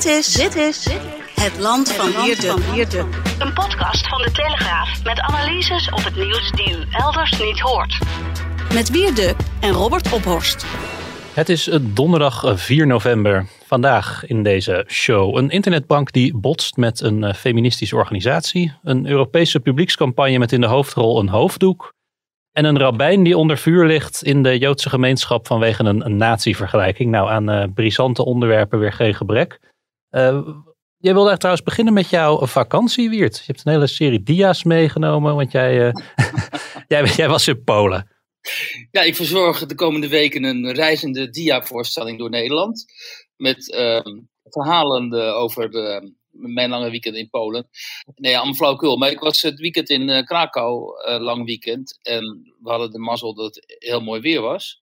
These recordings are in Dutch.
Dit is, dit is het land van Wierde. Een podcast van de Telegraaf met analyses op het nieuws die u elders niet hoort. Met Wierde en Robert Ophorst. Het is eh, donderdag 4 november. Vandaag in deze show een internetbank die botst met een eh, feministische organisatie. Een Europese publiekscampagne met in de hoofdrol een hoofddoek. En een rabbijn die onder vuur ligt in de Joodse gemeenschap vanwege een, een nazi-vergelijking. Nou, aan uh, brisante onderwerpen weer geen gebrek. Uh, jij wilde trouwens beginnen met jouw vakantie, Wiert. Je hebt een hele serie dia's meegenomen, want jij, uh, jij, jij, was in Polen. Ja, ik verzorg de komende weken een reizende dia-voorstelling door Nederland. Met uh, verhalen over de, mijn lange weekend in Polen. Nee, allemaal flauwkul. Maar ik was het weekend in uh, Krakau, lang weekend. En we hadden de mazzel dat het heel mooi weer was.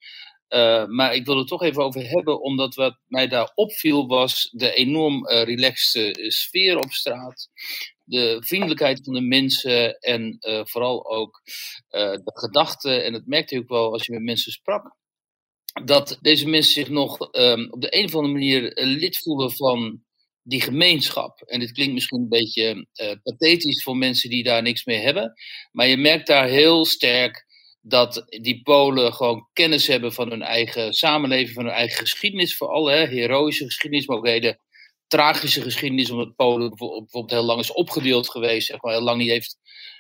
Uh, maar ik wil het toch even over hebben, omdat wat mij daar opviel was de enorm uh, relaxte sfeer op straat. De vriendelijkheid van de mensen en vooral ook de gedachten. En dat merkte je ook wel als je met mensen sprak. Dat deze mensen zich nog um, op de een of andere manier lid voelen van die gemeenschap. En dit klinkt misschien een beetje pathetisch voor mensen die daar niks mee hebben. Maar je merkt daar heel sterk dat die Polen gewoon kennis hebben van hun eigen samenleving, van hun eigen geschiedenis, vooral hè, heroïsche geschiedenis, maar ook hele tragische geschiedenis, omdat Polen bijvoorbeeld heel lang is opgedeeld geweest, zeg maar heel lang niet heeft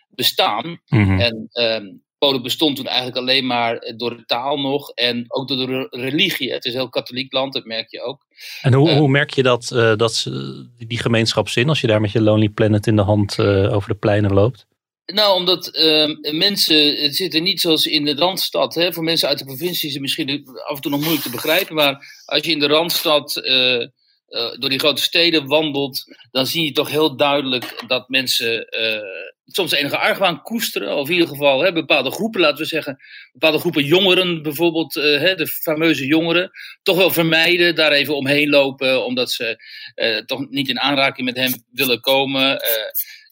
bestaan. Mhm. En um, Polen bestond toen eigenlijk alleen maar door de taal nog en ook door de religie. Het is een heel katholiek land, dat merk je ook. En hoe, uh, hoe merk je dat, uh, dat ze, die gemeenschapszin als je daar met je Lonely Planet in de hand uh, over de pleinen loopt? Nou, omdat uh, mensen het zitten niet zoals in de Randstad. Hè. Voor mensen uit de provincie is het misschien af en toe nog moeilijk te begrijpen. Maar als je in de Randstad uh, uh, door die grote steden wandelt, dan zie je toch heel duidelijk dat mensen soms enige argwaan koesteren. Of in ieder geval hè, bepaalde groepen, laten we zeggen, bepaalde groepen jongeren bijvoorbeeld, hè, de fameuze jongeren, toch wel vermijden, daar even omheen lopen, omdat ze toch niet in aanraking met hem willen komen.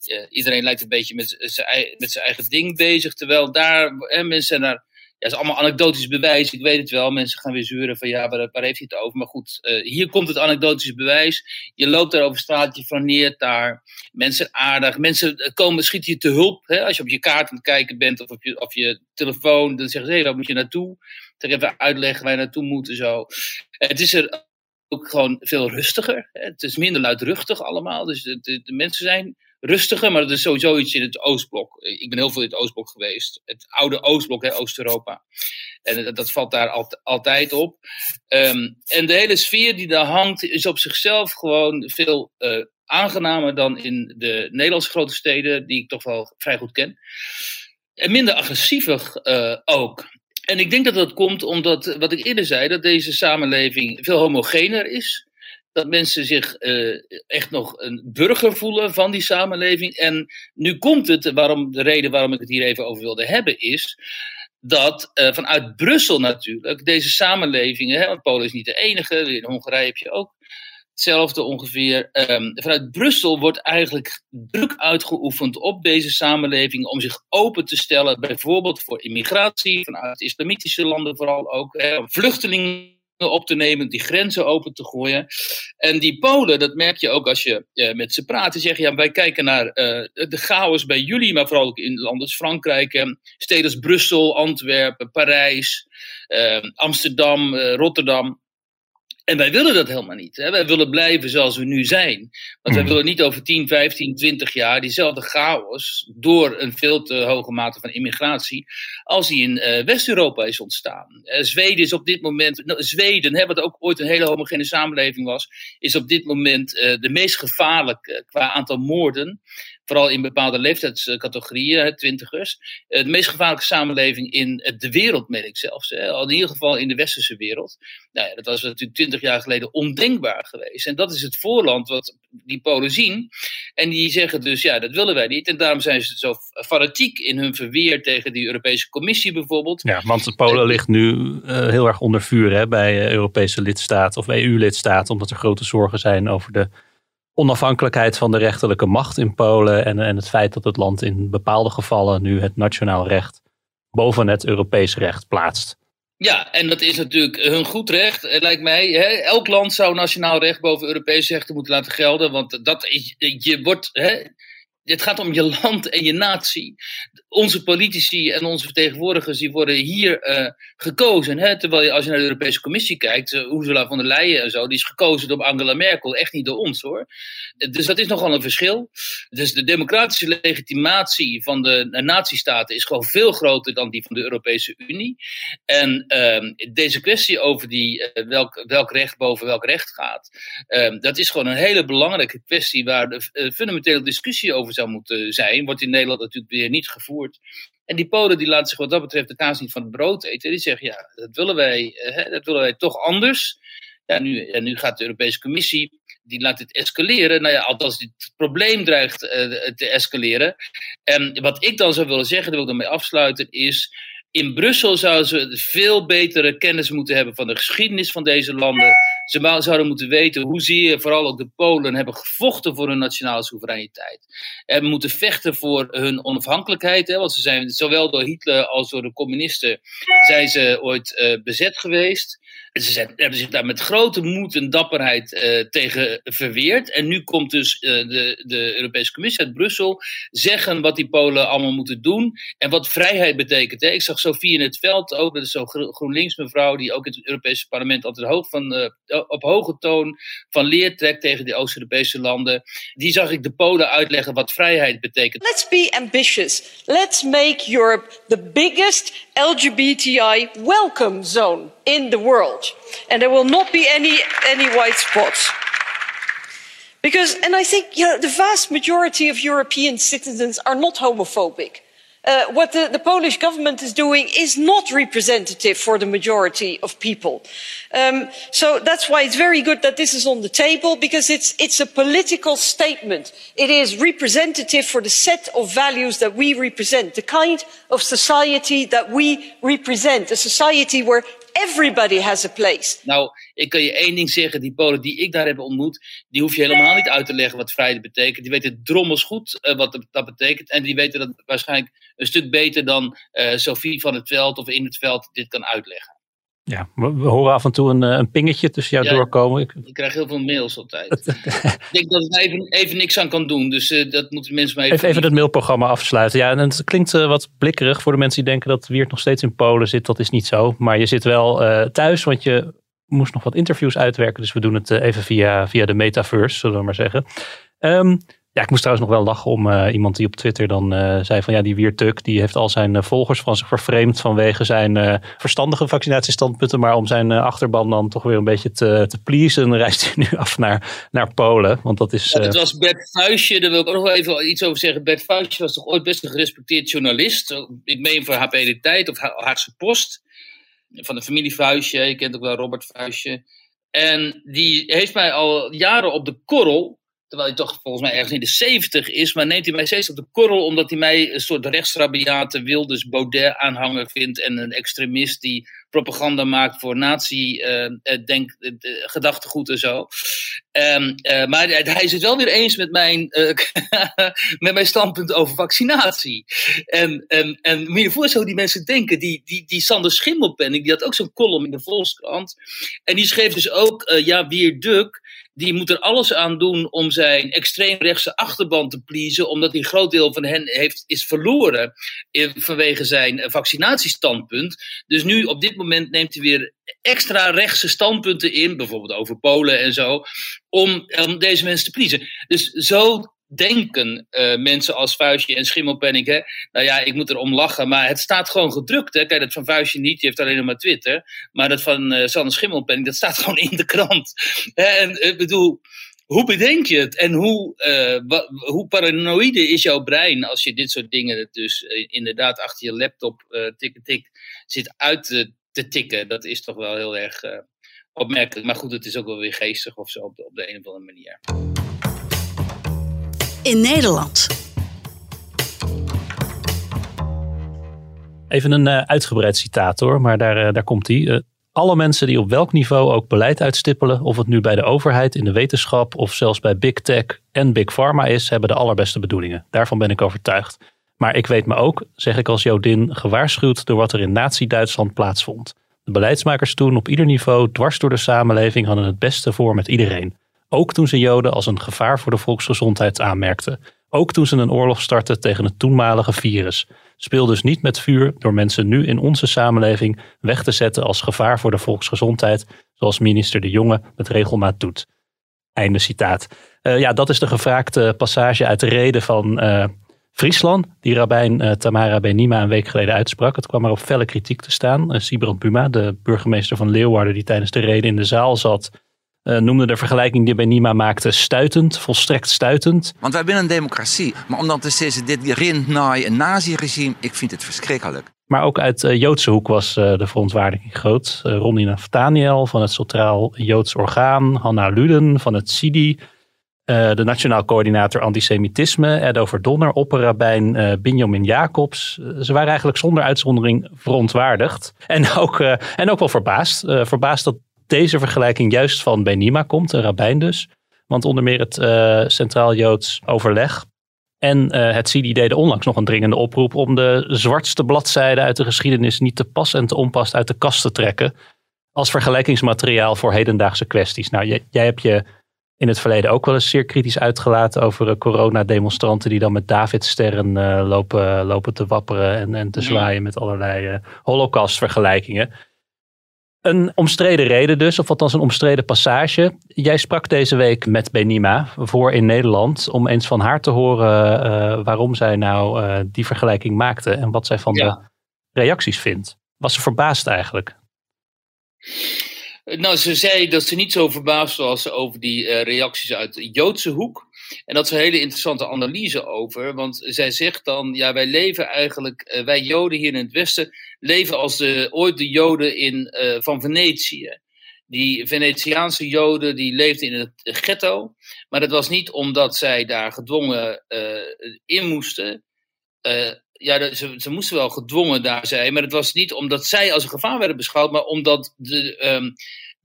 Uh, iedereen lijkt een beetje met zijn, met zijn eigen ding bezig. Terwijl daar, hè, mensen zijn daar, ja, het is allemaal anekdotisch bewijs, ik weet het wel. Mensen gaan weer zeuren van ja, waar, heeft hij het over? Maar goed, uh, hier komt het anekdotisch bewijs. Je loopt daar over straat, je flaneert daar. Mensen aardig, mensen komen, schieten je te hulp. Hè? Als je op je kaart aan het kijken bent of op je, je telefoon, dan zeggen ze, hé, waar moet je naartoe? Zeg even uitleggen waar je naartoe moet en zo. Het is er ook gewoon veel rustiger. Het is minder luidruchtig allemaal. Dus de mensen zijn rustiger, maar dat is sowieso iets in het Oostblok. Ik ben heel veel in het Oostblok geweest. Het oude Oostblok, Oost-Europa. En dat, valt daar al, altijd op. Um, en de hele sfeer die daar hangt, is op zichzelf gewoon veel uh, aangenamer dan in de Nederlandse grote steden, die ik toch wel vrij goed ken. En minder agressiever uh, ook. En ik denk dat dat komt omdat, wat ik eerder zei, dat deze samenleving veel homogener is dat mensen zich uh, echt nog een burger voelen van die samenleving. En nu komt het, waarom, de reden waarom ik het hier even over wilde hebben, is dat uh, vanuit Brussel natuurlijk deze samenlevingen, hè, want Polen is niet de enige, in Hongarije heb je ook hetzelfde ongeveer. Um, vanuit Brussel wordt eigenlijk druk uitgeoefend op deze samenleving om zich open te stellen, bijvoorbeeld voor immigratie, vanuit islamitische landen vooral ook, hè, vluchtelingen op te nemen, die grenzen open te gooien. En die Polen, dat merk je ook als je uh, met ze praat. Die zeggen, ja, wij kijken naar uh, de chaos bij jullie, maar vooral ook in landen als Frankrijk, uh, steden als Brussel, Antwerpen, Parijs, Amsterdam, Rotterdam. En wij willen dat helemaal niet. Hè? Wij willen blijven zoals we nu zijn. Want wij willen niet over 10, 15, 20 jaar diezelfde chaos door een veel te hoge mate van immigratie als die in uh, West-Europa is ontstaan. Uh, Zweden is op dit moment, nou, Zweden, hè, wat ook ooit een hele homogene samenleving was, is op dit moment uh, de meest gevaarlijke qua aantal moorden. Vooral in bepaalde leeftijdscategorieën, twintigers, de meest gevaarlijke samenleving in de wereld, meen ik zelfs. Al in ieder geval in de westerse wereld. Nou ja, dat was natuurlijk twintig jaar geleden ondenkbaar geweest. En dat is het voorland wat die Polen zien. En die zeggen dus, ja, dat willen wij niet. En daarom zijn ze zo fanatiek in hun verweer tegen die Europese Commissie bijvoorbeeld. Ja, want Polen ligt nu uh, heel erg onder vuur hè, bij Europese lidstaten of EU-lidstaten, omdat er grote zorgen zijn over de onafhankelijkheid van de rechterlijke macht in Polen en, en het feit dat het land in bepaalde gevallen nu het nationaal recht boven het Europees recht plaatst. Ja, en dat is natuurlijk hun goed recht, het lijkt mij. Hè? Elk land zou nationaal recht boven Europees rechten moeten laten gelden. Want dat, je wordt, hè, het gaat om je land en je natie. Onze politici en onze vertegenwoordigers die worden hier uh, gekozen. Hè? Terwijl je als je naar de Europese Commissie kijkt, uh, Ursula von der Leyen en zo, die is gekozen door Angela Merkel, echt niet door ons hoor. Dus dat is nogal een verschil. Dus de democratische legitimatie van de natiestaten is gewoon veel groter dan die van de Europese Unie. En uh, deze kwestie over die, uh, welk, welk recht boven welk recht gaat, ehm, dat is gewoon een hele belangrijke kwestie waar de fundamentele discussie over zou moeten zijn. Wordt in Nederland natuurlijk weer niet gevoerd. En die Polen die laten zich wat dat betreft de kaas niet van het brood eten. Die zeggen, ja, dat willen wij, hè, dat willen wij toch anders. Ja, nu, en nu gaat de Europese Commissie, die laat het escaleren. Nou ja, althans, het probleem dreigt uh, te escaleren. En wat ik dan zou willen zeggen, daar wil ik dan mee afsluiten, is in Brussel zouden ze veel betere kennis moeten hebben van de geschiedenis van deze landen. Ze zouden moeten weten hoezeer vooral ook de Polen hebben gevochten voor hun nationale soevereiniteit. En moeten vechten voor hun onafhankelijkheid. Hè, want ze zijn zowel door Hitler als door de communisten zijn ze ooit uh, bezet geweest. Ze zijn, hebben zich daar met grote moed en dapperheid uh, tegen verweerd. En nu komt dus uh, de, de Europese Commissie uit Brussel zeggen wat die Polen allemaal moeten doen. En wat vrijheid betekent. Hè. Ik zag Sofie in het veld ook, dat is zo'n GroenLinks mevrouw, die ook in het Europese parlement altijd hoog van, op hoge toon van leer trekt tegen die Oost-Europese landen. Die zag ik de Polen uitleggen wat vrijheid betekent. Let's be ambitious. Let's make Europe the biggest LGBTI welcome zone in the world. And there will not be any, any white spots. Because, and I think, you know, the vast majority of European citizens are not homophobic. Uh, what the, Polish government is doing is not representative for the majority of people. Um, so that's why it's very good that this is on the table because it's, it's a political statement. It is representative for the set of values that we represent, the kind of society that we represent, a society where Everybody has a place. Nou, ik kan je één ding zeggen. Die Polen die ik daar heb ontmoet, die hoef je helemaal niet uit te leggen wat vrijheid betekent. Die weten drommels goed uh, wat dat betekent. En die weten dat waarschijnlijk een stuk beter dan uh, Sophie van het veld of in het veld dit kan uitleggen. Ja, we, we, horen af en toe een, een pingetje tussen jou ja, doorkomen. Ik... ik... krijg heel veel mails altijd. ik denk dat ik even, even niks aan kan doen, dus uh, dat moeten mensen maar even... Even, even het mailprogramma afsluiten. Ja, en het klinkt uh, wat blikkerig voor de mensen die denken dat Wiert nog steeds in Polen zit. Dat is niet zo, maar je zit wel uh, thuis, want je moest nog wat interviews uitwerken. Dus we doen het even via, via de metaverse, zullen we maar zeggen. Um, ja, ik moest trouwens nog wel lachen om uh, iemand die op Twitter dan uh, zei van ja, die Wiertuk die heeft al zijn uh, volgers van zich vervreemd vanwege zijn verstandige vaccinatiestandpunten, maar om zijn achterban dan toch weer een beetje te, te pleasen, reist hij nu af naar, naar Polen. Want dat is. Ja, het was Bert Vuistje, daar wil ik ook nog wel even iets over zeggen. Bert Vuistje was toch ooit best een gerespecteerd journalist. Ik meen voor HP de Tijd of Haagse Post. Van de familie Vuistje, je kent ook wel Robert Vuistje. En die heeft mij al jaren op de korrel Terwijl hij toch volgens mij ergens in de 70 is. Maar neemt hij mij steeds op de korrel omdat hij mij een soort rechtsrabiate Wilders Baudet aanhanger vindt. En een extremist die propaganda maakt voor nazi-denk, uh, uh, gedachtegoed en zo. Uh, maar hij is het wel weer eens met mijn, met mijn standpunt over vaccinatie. En, en, en moet je voor zo die mensen denken. Die, die, die Sander Schimmelpenning, die had ook zo'n column in de Volkskrant. En die schreef dus ook, ja, Wier Duk die moet er alles aan doen om zijn extreemrechtse achterban te pleasen, omdat hij een groot deel van hen heeft, is verloren in, vanwege zijn vaccinatiestandpunt. Dus nu op dit moment neemt hij weer extra rechtse standpunten in, bijvoorbeeld over Polen en zo, om, om deze mensen te pleasen. Dus zo denken uh, mensen als Vuistje en Schimmelpenning. Hè? Nou ja, ik moet erom lachen, maar het staat gewoon gedrukt. Hè? Kijk, dat van Vuistje niet, die heeft alleen nog maar Twitter. Maar dat van uh, Sander Schimmelpenning, dat staat gewoon in de krant. en ik bedoel, hoe bedenk je het en hoe, hoe paranoïde is jouw brein als je dit soort dingen dus inderdaad achter je laptop tik, tik zit uit te, te, tikken? Dat is toch wel heel erg opmerkelijk. Maar goed, het is ook wel weer geestig of zo op de, op de een of andere manier. In Nederland. Even een uh, uitgebreid citaat hoor, maar daar, uh, daar komt hij. Uh, alle mensen die op welk niveau ook beleid uitstippelen, of het nu bij de overheid, in de wetenschap of zelfs bij big tech en big pharma is, hebben de allerbeste bedoelingen. Daarvan ben ik overtuigd. Maar ik weet me ook, zeg ik als Jodin, gewaarschuwd door wat er in Nazi-Duitsland plaatsvond. De beleidsmakers toen op ieder niveau dwars door de samenleving hadden het beste voor met iedereen. Ook toen ze Joden als een gevaar voor de volksgezondheid aanmerkten. Ook toen ze een oorlog startten tegen het toenmalige virus. Speel dus niet met vuur door mensen nu in onze samenleving weg te zetten als gevaar voor de volksgezondheid, zoals minister De Jonge met regelmaat doet. Einde citaat. Uh, ja, dat is de gevraagde passage uit de reden van uh, Friesland, die rabbijn uh, Tamara Benima een week geleden uitsprak. Het kwam er op felle kritiek te staan. Sibrand Buma, de burgemeester van Leeuwarden, die tijdens de reden in de zaal zat, uh, noemde de vergelijking die Benima maakte stuitend, volstrekt stuitend. Want wij willen een democratie. Maar om dan te zeggen, dit rint naar een nazi-regime, ik vind het verschrikkelijk. Maar ook uit uh, Joodse hoek was uh, de verontwaardiging groot. Uh, Ronnie Nathaniel van het Centraal Joods Orgaan, Hanna Luden van het CIDI, de Nationaal Coördinator Antisemitisme, Edo Verdonner, opperrabijn Benjamin Jacobs. ze waren eigenlijk zonder uitzondering verontwaardigd. En ook, en ook wel verbaasd. verbaasd dat deze vergelijking juist van Benima komt, een rabbijn dus. Want onder meer het uh, Centraal Joods Overleg en uh, het CIDI deden onlangs nog een dringende oproep om de zwartste bladzijden uit de geschiedenis niet te pas en te onpas uit de kast te trekken. Als vergelijkingsmateriaal voor hedendaagse kwesties. Nou, jij, jij hebt je in het verleden ook wel eens zeer kritisch uitgelaten over uh, coronademonstranten die dan met Davidsterren uh, lopen, lopen te wapperen en, en te zwaaien met allerlei holocaustvergelijkingen. Een omstreden reden dus, of althans een omstreden passage. Jij sprak deze week met Benima voor in Nederland om eens van haar te horen uh, waarom zij nou uh, die vergelijking maakte en wat zij van ja. de reacties vindt. Was ze verbaasd eigenlijk? Nou, ze zei dat ze niet zo verbaasd was over die uh, reacties uit de Joodse hoek. En dat is een hele interessante analyse over, want zij zegt dan, ja, wij leven eigenlijk, uh, wij Joden hier in het Westen, leven als de, ooit de Joden in, uh, van Venetië. Die Venetiaanse Joden die leefden in het ghetto, maar dat was niet omdat zij daar gedwongen uh, in moesten. ja, ze, ze, moesten wel gedwongen daar zijn, maar het was niet omdat zij als een gevaar werden beschouwd, maar omdat de, um,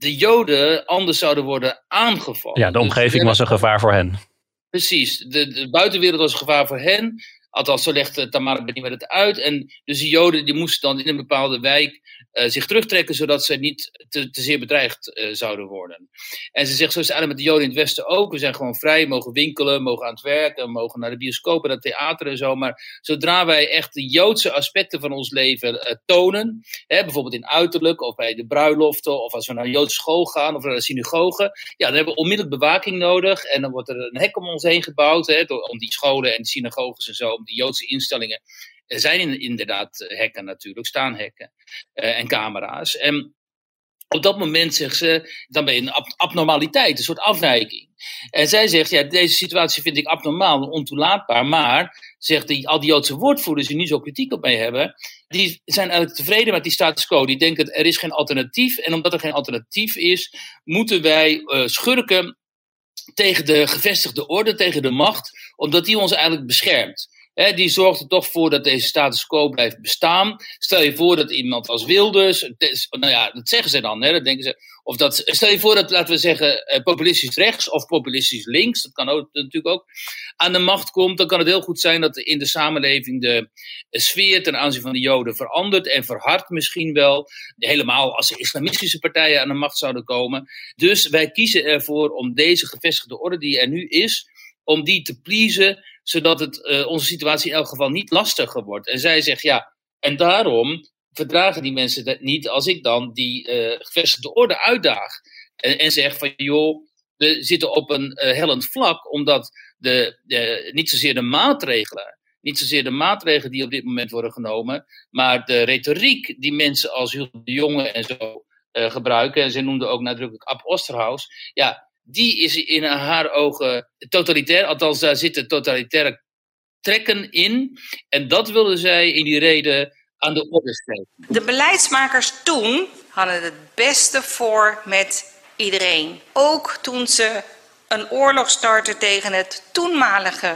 de Joden anders zouden worden aangevallen. Ja, de omgeving dus, was een gevaar voor hen. Precies, de, de, buitenwereld was een gevaar voor hen. Althans, zo legde Tamara Benima het uit. En dus de Joden die moesten dan in een bepaalde wijk uh, zich terugtrekken, zodat ze niet te, te zeer bedreigd uh, zouden worden. En ze zegt, zo is met de Joden in het Westen ook. We zijn gewoon vrij, mogen winkelen, mogen aan het werken, mogen naar de bioscoop en het theater en zo. Maar zodra wij echt de Joodse aspecten van ons leven uh, tonen, hè, bijvoorbeeld in uiterlijk of bij de bruiloften, of als we naar een Joodse school gaan of naar de synagoge, ja, dan hebben we onmiddellijk bewaking nodig. En dan wordt er een hek om ons heen gebouwd, hè, om die scholen en synagoges en zo, om die Joodse instellingen er zijn inderdaad hekken natuurlijk, staan hekken uh, en camera's. En op dat moment zegt ze, dan ben je een ab abnormaliteit, een soort afwijking. En zij zegt, ja, deze situatie vind ik abnormaal ontoelaatbaar, maar, zegt die, al die Joodse woordvoerders die nu zo kritiek op mij hebben, die zijn eigenlijk tevreden met die status quo. Die denken, er is geen alternatief en omdat er geen alternatief is, moeten wij uh, schurken tegen de gevestigde orde, tegen de macht, omdat die ons eigenlijk beschermt. Die zorgt er toch voor dat deze status quo blijft bestaan. Stel je voor dat iemand als Wilders, nou ja, dat zeggen ze dan, hè, dat denken ze. Of dat, stel je voor dat, laten we zeggen, eh, populistisch rechts of populistisch links, dat kan ook, natuurlijk ook, aan de macht komt. Dan kan het heel goed zijn dat in de samenleving de sfeer ten aanzien van de Joden verandert en verhardt misschien wel. Helemaal als de islamistische partijen aan de macht zouden komen. Dus wij kiezen ervoor om deze gevestigde orde die er nu is, om die te pleasen zodat het uh, onze situatie in elk geval niet lastiger wordt. En zij zegt ja, en daarom verdragen die mensen dat niet als ik dan die uh, gevestigde orde uitdaag. En, en zeg van joh, we zitten op een uh, hellend vlak, omdat de, de, niet zozeer de maatregelen, niet zozeer de maatregelen die op dit moment worden genomen, maar de retoriek die mensen als Hugo de Jonge en zo gebruiken, en ze noemden ook nadrukkelijk Ab Osterhaus, ja, die is in haar ogen totalitair. Althans, daar zitten totalitaire trekken in. En dat wilden zij in die reden aan de orde stellen. De beleidsmakers toen hadden het beste voor met iedereen. Ook toen ze een oorlog startten tegen het toenmalige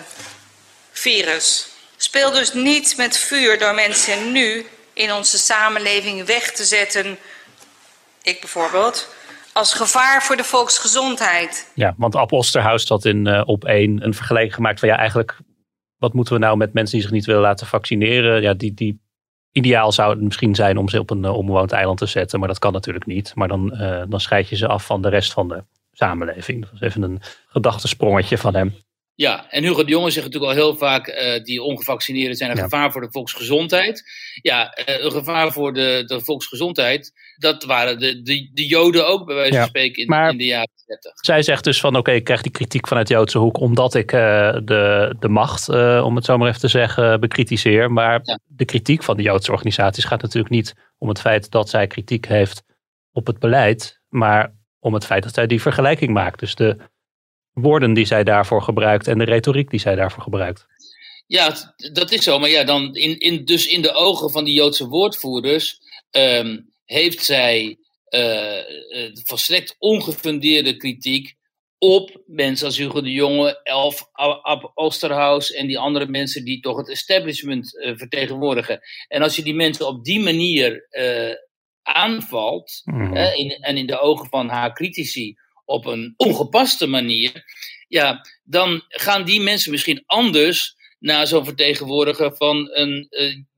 virus. Speel dus niet met vuur door mensen nu in onze samenleving weg te zetten. Ik bijvoorbeeld. Als gevaar voor de volksgezondheid. Ja, want Ab Osterhaus had in uh, op één een vergelijking gemaakt van ja, eigenlijk wat moeten we nou met mensen die zich niet willen laten vaccineren? Ja, die, die ideaal zou het misschien zijn om ze op een uh, onbewoond eiland te zetten, maar dat kan natuurlijk niet. Maar dan, uh, dan scheid je ze af van de rest van de samenleving. Dat was even een gedachtesprongetje van hem. Ja, en Hugo de Jonge zegt natuurlijk al heel vaak, uh, die ongevaccineerden zijn een ja. gevaar voor de volksgezondheid. Ja, uh, een gevaar voor de, de volksgezondheid, dat waren de, de, de Joden ook bij wijze van ja, spreken in, in, de jaren 30. Zij zegt dus van oké, okay, ik krijg die kritiek vanuit de Joodse hoek omdat ik uh, de, de macht, om het zo maar even te zeggen, bekritiseer. Maar ja. de kritiek van de Joodse organisaties gaat natuurlijk niet om het feit dat zij kritiek heeft op het beleid, maar om het feit dat zij die vergelijking maakt. Dus de woorden die zij daarvoor gebruikt en de retoriek die zij daarvoor gebruikt. Ja, dat is zo. Maar ja, dan in, in, dus in de ogen van die Joodse woordvoerders um, heeft zij uh, volstrekt ongefundeerde kritiek op mensen als Hugo de Jonge, Elf Ab en die andere mensen die toch het establishment uh, vertegenwoordigen. En als je die mensen op die manier aanvalt, mm. in, en in de ogen van haar critici op een ongepaste manier, ja, dan gaan die mensen misschien anders naar zo'n vertegenwoordiger van een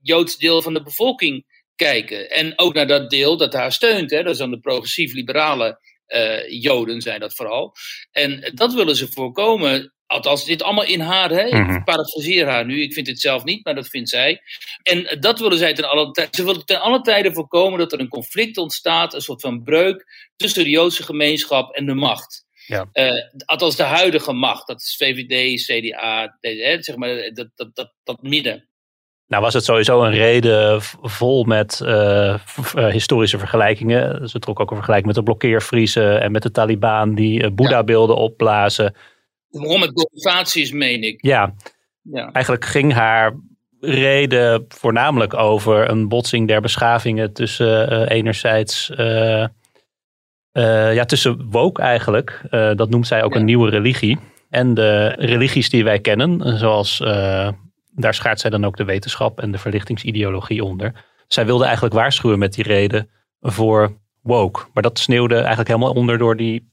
Joods deel van de bevolking kijken. En ook naar dat deel dat haar steunt. Hè? Dat is dan de progressief-liberale uh, Joden, zijn dat vooral. En dat willen ze voorkomen. Althans, dit allemaal in haar. Hè? Mhm. Ik parafraseer haar nu. Ik vind het zelf niet, maar dat vindt zij. En dat willen zij ten alle tijden. Ze willen ten alle tijden voorkomen dat er een conflict ontstaat. Een soort van breuk tussen de Joodse gemeenschap en de macht. Ja. Uh, althans, de huidige macht. Dat is VVD, CDA, hè, zeg maar, dat, dat, dat, dat midden. Nou was het sowieso een reden vol met uh, historische vergelijkingen. Ze trok ook een vergelijking met de blokkeervriezen en met de Taliban die uh, Boeddha-beelden opblazen. Waarom het motivaties, meen ik. Ja. ja, eigenlijk ging haar reden voornamelijk over een botsing der beschavingen tussen enerzijds... ja, tussen woke eigenlijk, dat noemt zij ook Ja. een nieuwe religie. En de religies die wij kennen, zoals daar schaart zij dan ook de wetenschap en de verlichtingsideologie onder. Zij wilde eigenlijk waarschuwen met die reden voor woke. Maar dat sneeuwde eigenlijk helemaal onder door die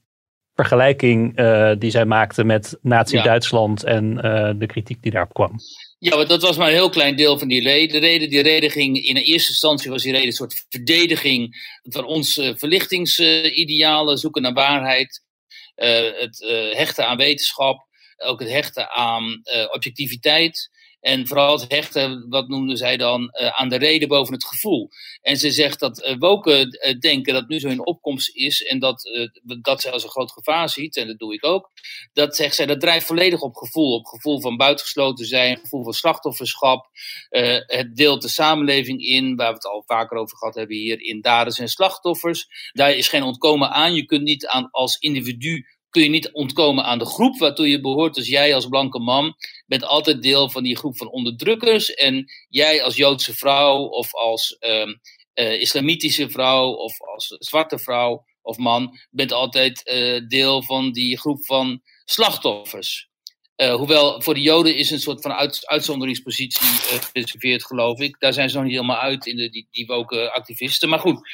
vergelijking eh, die zij maakte met Nazi-Duitsland en eh, de kritiek die daarop kwam. Ja, maar dat was maar een heel klein deel van die reden. De reden, die reden ging in eerste instantie was die reden een soort verdediging van onze verlichtingsidealen, zoeken naar waarheid, eh, het hechten aan wetenschap, ook het hechten aan objectiviteit. En vooral het hechten, wat noemde zij dan, eh, aan de reden boven het gevoel. En ze zegt dat uh, woken uh, denken dat nu zo opkomst is en dat, dat zij als een groot gevaar ziet, en dat doe ik ook. Dat zegt zij, dat drijft volledig op gevoel. Op gevoel van buitengesloten zijn, gevoel van slachtofferschap. Het deelt de samenleving in, waar we het al vaker over gehad hebben hier, in daders en slachtoffers. Daar is geen ontkomen aan. Je kunt niet aan, als individu kun je niet ontkomen aan de groep waartoe je behoort. Dus jij als blanke man bent altijd deel van die groep van onderdrukkers. En jij als Joodse vrouw of als um, uh, islamitische vrouw of als zwarte vrouw of man bent altijd uh, deel van die groep van slachtoffers. Uh, hoewel voor de Joden is een soort van uit, uitzonderingspositie uh, gereserveerd, geloof ik. Daar zijn ze nog niet helemaal uit in de, die, die woke activisten. Maar goed,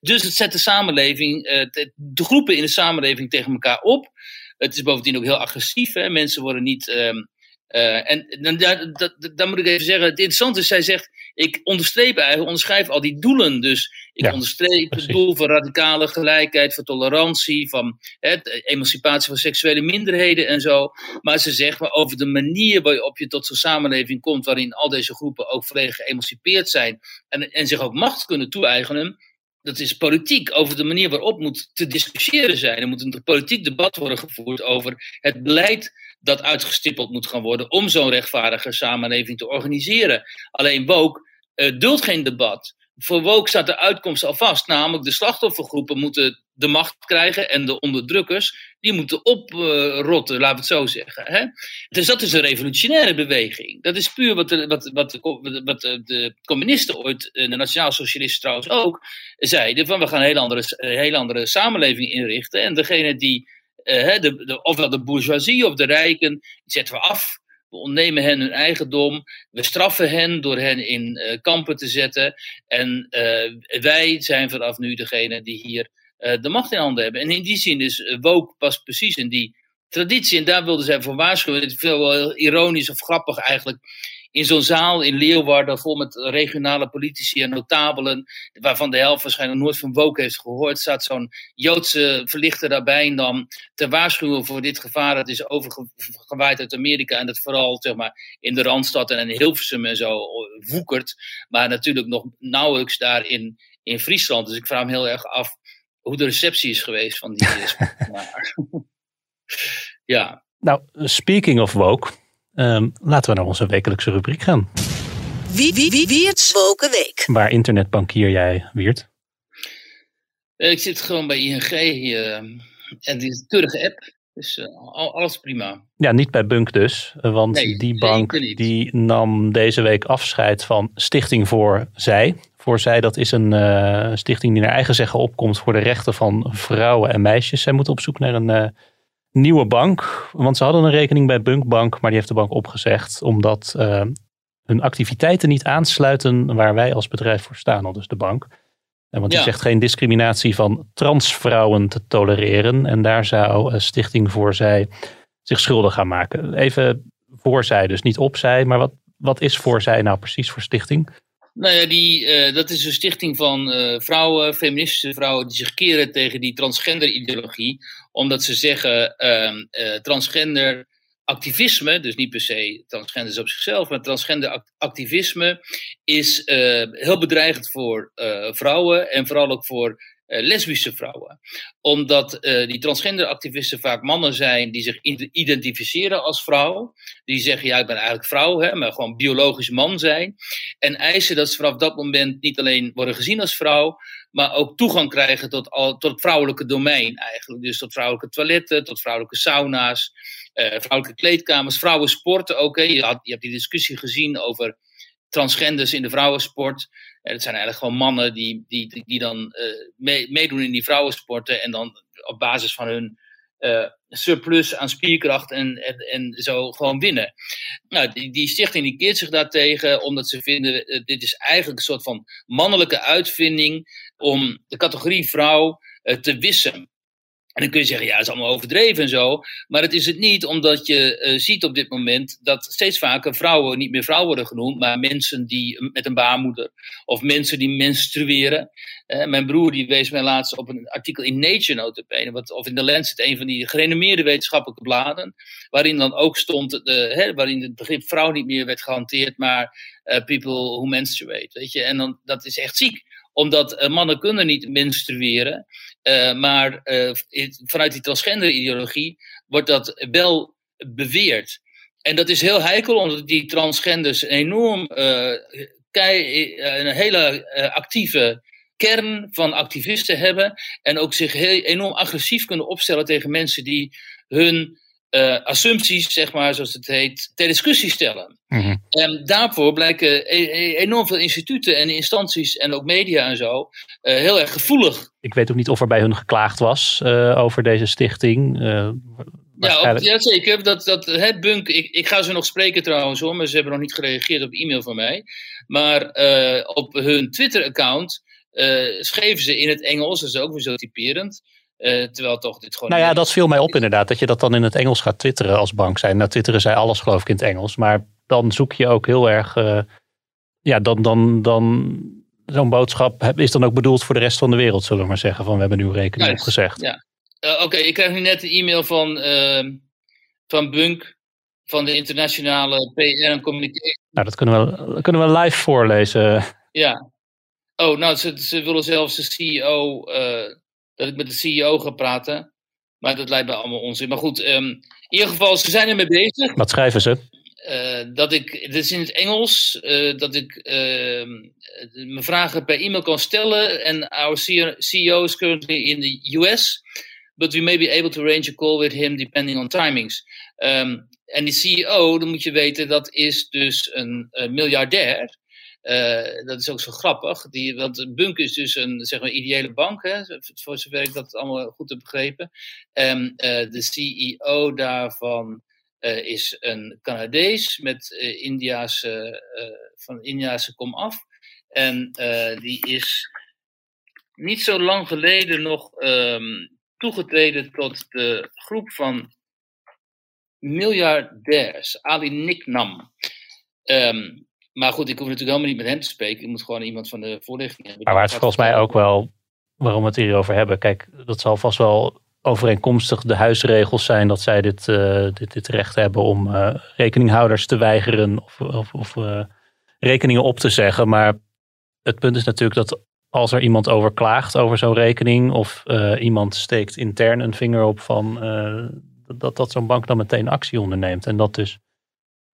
dus het zet de samenleving, uh, de groepen in de samenleving tegen elkaar op. Het is bovendien ook heel agressief. Hè? Mensen worden niet. Um, uh, en dan, dan, dan moet ik even zeggen, het interessante is, zij zegt, ik onderstreep eigenlijk, onderschrijf al die doelen. Dus ik ja, onderstreep precies. het doel van radicale gelijkheid, van tolerantie, van hè, emancipatie van seksuele minderheden en zo. Maar ze zegt maar over de manier waarop je tot zo'n samenleving komt, waarin al deze groepen ook volledig geëmancipeerd zijn en, en zich ook macht kunnen toe-eigenen. Dat is politiek. Over de manier waarop moet te discussiëren zijn. Er moet een politiek debat worden gevoerd over het beleid dat uitgestippeld moet gaan worden om zo'n rechtvaardige samenleving te organiseren. Alleen woke uh, duldt geen debat. voor woke staat de uitkomst al vast. Namelijk de slachtoffergroepen moeten de macht krijgen en de onderdrukkers, die moeten oprotten, laten we het zo zeggen. Hè? Dus dat is een revolutionaire beweging. Dat is puur wat de, wat, wat wat de communisten ooit, en de nationaal-socialisten trouwens ook, zeiden: van we gaan een hele andere, een hele andere samenleving inrichten. En degene die, uh, de, de, ofwel de bourgeoisie of de rijken, zetten we af. We ontnemen hen hun eigendom. We straffen hen door hen in uh, kampen te zetten. En uh, wij zijn vanaf nu degene die hier de macht in handen hebben. En in die zin is woke past precies in die traditie. En daar wilden zij voor waarschuwen. Het is veel wel ironisch of grappig eigenlijk in zo'n zaal in Leeuwarden vol met regionale politici en notabelen, waarvan de helft waarschijnlijk nooit van woke heeft gehoord, staat zo'n Joodse verlichter daarbij en dan te waarschuwen voor dit gevaar dat is overgewaaid uit Amerika en dat vooral zeg maar, in de Randstad en in Hilversum en zo woekert, maar natuurlijk nog nauwelijks daar in, in Friesland. Dus ik vraag me heel erg af hoe de receptie is geweest van die. ja. Nou, speaking of woke, Um, laten we naar onze wekelijkse rubriek gaan. Wie, wie, wie, Wiert's Woken Week. Waar internetbankier jij, Wiert? Ik zit gewoon bij ING hier. En die is een keurige app. Dus uh, alles prima. Ja, niet bij Bunk dus. Want nee, die bank die nam deze week afscheid van Stichting voor Zij. Voor Zij, dat is een uh, stichting die naar eigen zeggen opkomt voor de rechten van vrouwen en meisjes. Zij moeten op zoek naar een... Uh, nieuwe bank. Want ze hadden een rekening bij Bunkbank, maar die heeft de bank opgezegd. Omdat uh, hun activiteiten niet aansluiten waar wij als bedrijf voor staan, al dus de bank. En want die zegt geen discriminatie van transvrouwen te tolereren. En daar zou uh, Stichting voor Zij zich schuldig gaan maken. Even voor zij, dus niet op zij. Maar wat, wat is voor zij nou precies voor stichting? Nou ja, die, uh, dat is een stichting van uh, vrouwen, feministische vrouwen, die zich keren tegen die transgender ideologie. Omdat ze zeggen, uh, transgender activisme, dus niet per se transgenders op zichzelf, maar transgender activisme is heel bedreigend voor vrouwen en vooral ook voor lesbische vrouwen. Omdat uh, die transgenderactivisten vaak mannen zijn die zich identificeren als vrouw. Die zeggen, ja, ik ben eigenlijk vrouw, hè, maar gewoon biologisch man zijn. En eisen dat ze vanaf dat moment niet alleen worden gezien als vrouw, maar ook toegang krijgen tot, al, tot het vrouwelijke domein eigenlijk. Dus tot vrouwelijke toiletten, tot vrouwelijke sauna's, uh, vrouwelijke kleedkamers, vrouwensporten ook. Hè. Je, had, je hebt die discussie gezien over transgenders in de vrouwensport. Uh, dat zijn eigenlijk gewoon mannen die, die, die dan uh, meedoen in die vrouwensporten en dan op basis van hun uh, surplus aan spierkracht en, en, en, zo gewoon winnen. Nou, die, die stichting die keert zich daartegen omdat ze vinden, dit is eigenlijk een soort van mannelijke uitvinding om de categorie vrouw te wissen. En dan kun je zeggen, ja, het is allemaal overdreven en zo. Maar het is het niet, omdat je uh, ziet op dit moment dat steeds vaker vrouwen niet meer vrouw worden genoemd, maar mensen die met een baarmoeder of mensen die menstrueren. Uh, mijn broer die wees mij laatst op een artikel in Nature notabene, wat, of in The Lancet, een van die gerenommeerde wetenschappelijke bladen, waarin dan ook stond, uh, hè, waarin het begrip vrouw niet meer werd gehanteerd, maar people who menstruate. Weet je? En dan, dat is echt ziek omdat uh, mannen kunnen niet menstrueren. Uh, maar uh, vanuit die transgender ideologie wordt dat wel beweerd. En dat is heel heikel, omdat die transgenders enorm kei, een hele actieve kern van activisten hebben. En ook zich heel, enorm agressief kunnen opstellen tegen mensen die hun uh, assumpties, zeg maar, zoals het heet, ter discussie stellen. Mm-hmm. En daarvoor blijken e-, e- enorm veel instituten en instanties en ook media en zo uh, heel erg gevoelig. Ik weet ook niet of er bij hun geklaagd was uh, over deze stichting. Ja, ja, zeker. Dat, dat, het bunk, ik, ik ga ze nog spreken trouwens hoor, maar ze hebben nog niet gereageerd op e-mail van mij. Maar op hun Twitter-account schreven ze in het Engels, dat is ook weer zo typerend. Uh, terwijl toch dit gewoon. Nou ja, dat viel mij op inderdaad. Dat je dat dan in het Engels gaat twitteren als bank zijn. Nou, twitteren zij alles geloof ik in het Engels. Maar dan zoek je ook heel erg. Uh, ja, dan, dan, dan zo'n boodschap is dan ook bedoeld voor de rest van de wereld, zullen we maar zeggen. Van we hebben nu rekening opgezegd. Ja. Uh, Oké, okay, ik krijg nu net een e-mail van, ehm, van Bunk. Van de internationale PR en communicatie. Nou, dat kunnen we, kunnen we live voorlezen. Ja. Oh, nou, ze, ze willen zelfs de CEO dat ik met de CEO ga praten. Maar dat lijkt me allemaal onzin. Maar goed, um, in ieder geval, ze zijn ermee bezig. Wat schrijven ze? dat ik, dit is in het Engels, dat ik ehm, mijn vragen per e-mail kan stellen. En our CEO is currently in the US, but we may be able to arrange a call with him depending on timings. Ehm, en die CEO, dan moet je weten, dat is dus een miljardair. Uh, dat is ook zo grappig. Die, want Bunk is dus een zeg maar, ideële bank, hè, voor zover ik dat allemaal goed heb begrepen. En uh, de CEO daarvan uh, is een Canadees met Indiase, van Indiase komaf. En die is niet zo lang geleden nog um, toegetreden tot de groep van miljardairs, Ali Niknam. Um, maar goed, ik hoef natuurlijk helemaal niet met hem te spreken. Ik moet gewoon iemand van de voorlichting hebben. Maar waar het volgens mij ook wel, waarom we het hierover hebben. Kijk, dat zal vast wel overeenkomstig de huisregels zijn dat zij dit, uh, dit, dit recht hebben om uh, rekeninghouders te weigeren of, of, of uh, rekeningen op te zeggen. Maar het punt is natuurlijk dat als er iemand over klaagt over zo'n rekening of iemand steekt intern een vinger op van dat, dat zo'n bank dan meteen actie onderneemt. En dat dus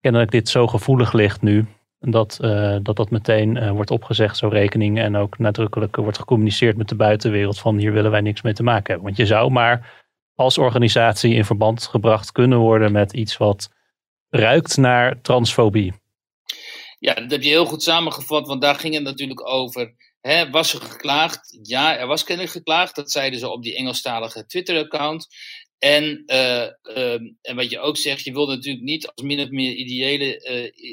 kennelijk dit zo gevoelig ligt nu dat, uh, dat dat meteen uh, wordt opgezegd, zo'n rekening. En ook nadrukkelijk wordt gecommuniceerd met de buitenwereld van hier willen wij niks mee te maken hebben. Want je zou maar als organisatie in verband gebracht kunnen worden met iets wat ruikt naar transfobie. Ja, dat heb je heel goed samengevat, want daar ging het natuurlijk over. Hè, was er geklaagd? Ja, er was kennelijk geklaagd. Dat zeiden ze op die Engelstalige Twitter-account. En, uh, uh, en wat je ook zegt, je wil natuurlijk niet als min of meer ideële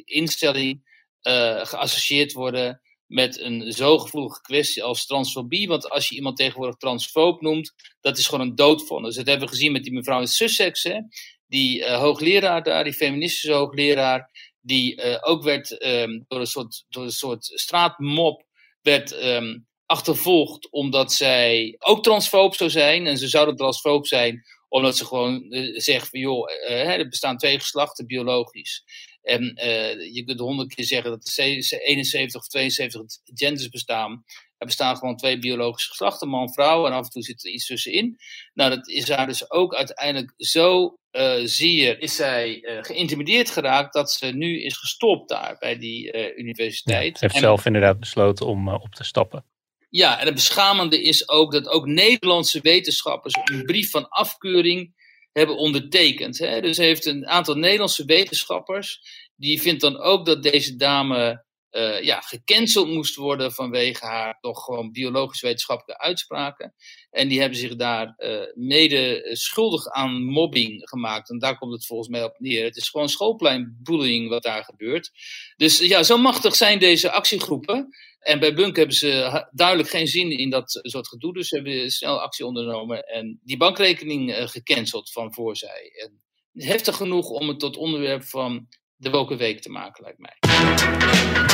instelling uh, geassocieerd worden met een zo gevoelige kwestie als transfobie. Want als je iemand tegenwoordig transfoob noemt, dat is gewoon een doodvonnis. Dat hebben we gezien met die mevrouw in Sussex, hè? die uh, hoogleraar daar, die feministische hoogleraar, die uh, ook werd um, door, een soort, door een soort straatmop werd um, achtervolgd omdat zij ook transfoob zou zijn. En ze zouden transfoob zijn omdat ze gewoon zegt van joh, er bestaan twee geslachten biologisch. En uh, je kunt honderd keer zeggen dat er 71 of 72 genders bestaan. Er bestaan gewoon twee biologische geslachten, man, vrouw, en af en toe zit er iets tussenin. Nou, dat is haar dus ook uiteindelijk zo uh, zeer, is zij uh, geïntimideerd geraakt, dat ze nu is gestopt daar bij die universiteit. ze heeft en, zelf inderdaad besloten om op te stappen. Ja, en het beschamende is ook dat ook Nederlandse wetenschappers een brief van afkeuring hebben ondertekend. Hè? Dus heeft een aantal Nederlandse wetenschappers, die vindt dan ook dat deze dame uh, ja, gecanceld moest worden vanwege haar toch gewoon biologisch-wetenschappelijke uitspraken. En die hebben zich daar uh, mede schuldig aan mobbing gemaakt. En daar komt het volgens mij op neer. Het is gewoon schoolpleinbullying wat daar gebeurt. Dus ja, zo machtig zijn deze actiegroepen. En bij Bunk hebben ze duidelijk geen zin in dat soort gedoe. Dus ze hebben snel actie ondernomen en die bankrekening gecanceld van voor zij. En heftig genoeg om het tot onderwerp van de Woken Week te maken, lijkt mij.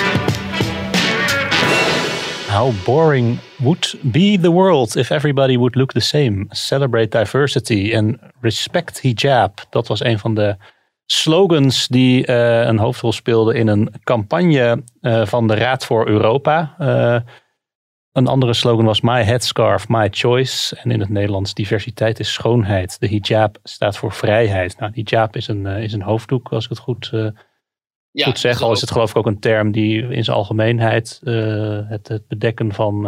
How boring would be the world if everybody would look the same? Celebrate diversity and respect hijab. Dat was een van de slogans die uh, een hoofdrol speelden in een campagne uh, van de Raad voor Europa. Uh, een andere slogan was My Headscarf, My Choice. En in het Nederlands diversiteit is schoonheid. De hijab staat voor vrijheid. Nou, hijab is een, is een hoofddoek, als ik het goed, ja, goed zeg. Al is het geloof ik ook een term die in zijn algemeenheid het, het, bedekken van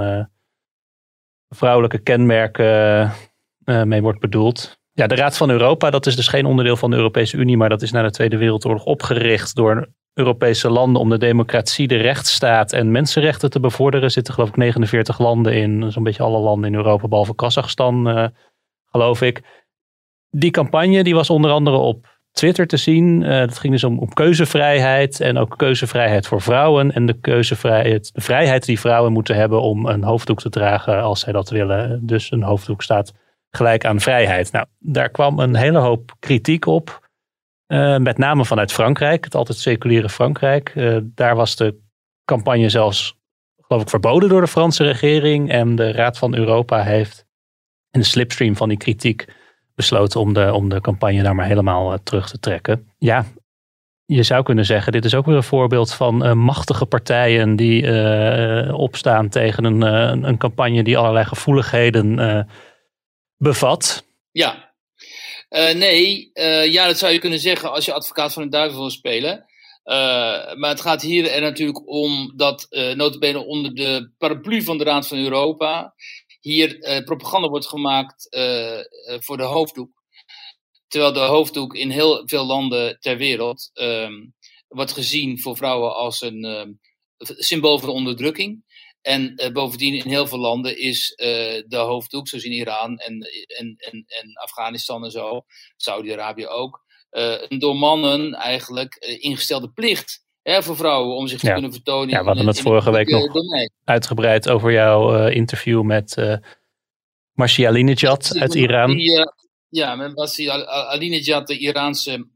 vrouwelijke kenmerken mee wordt bedoeld. Ja, de Raad van Europa, dat is dus geen onderdeel van de Europese Unie, maar dat is na de Tweede Wereldoorlog opgericht door Europese landen om de democratie, de rechtsstaat en mensenrechten te bevorderen. Er zitten geloof ik 49 landen in, zo'n beetje alle landen in Europa, behalve Kazachstan, geloof ik. Die campagne die was onder andere op Twitter te zien. Uh, dat ging dus om, om keuzevrijheid en ook keuzevrijheid voor vrouwen. En de keuzevrijheid, de vrijheid die vrouwen moeten hebben om een hoofddoek te dragen als zij dat willen. Dus een hoofddoek staat gelijk aan vrijheid. Nou, daar kwam een hele hoop kritiek op. Uh, met name vanuit Frankrijk, het altijd seculiere Frankrijk. Uh, daar was de campagne zelfs, geloof ik, verboden door de Franse regering. En de Raad van Europa heeft in de slipstream van die kritiek besloten om de, om de campagne daar maar helemaal uh, terug te trekken. Ja, je zou kunnen zeggen, dit is ook weer een voorbeeld van machtige partijen die opstaan tegen een, een campagne die allerlei gevoeligheden bevat. Ja, nee, ja, dat zou je kunnen zeggen als je advocaat van de duivel wil spelen. Maar het gaat hier er natuurlijk om dat uh, notabene onder de paraplu van de Raad van Europa hier propaganda wordt gemaakt voor de hoofddoek. Terwijl de hoofddoek in heel veel landen ter wereld um, wordt gezien voor vrouwen als een um, symbool van onderdrukking. En bovendien in heel veel landen is de hoofddoek, zoals in Iran en, en, en, en Afghanistan en zo, Saudi-Arabië ook, een door mannen eigenlijk ingestelde plicht hè, voor vrouwen om zich te ja. kunnen vertonen. Ja, we hadden het vorige week nog domein. uitgebreid over jouw interview met Marcia Alinejad uit Iran. Die, ja, met Marcia Alinejad, de Iraanse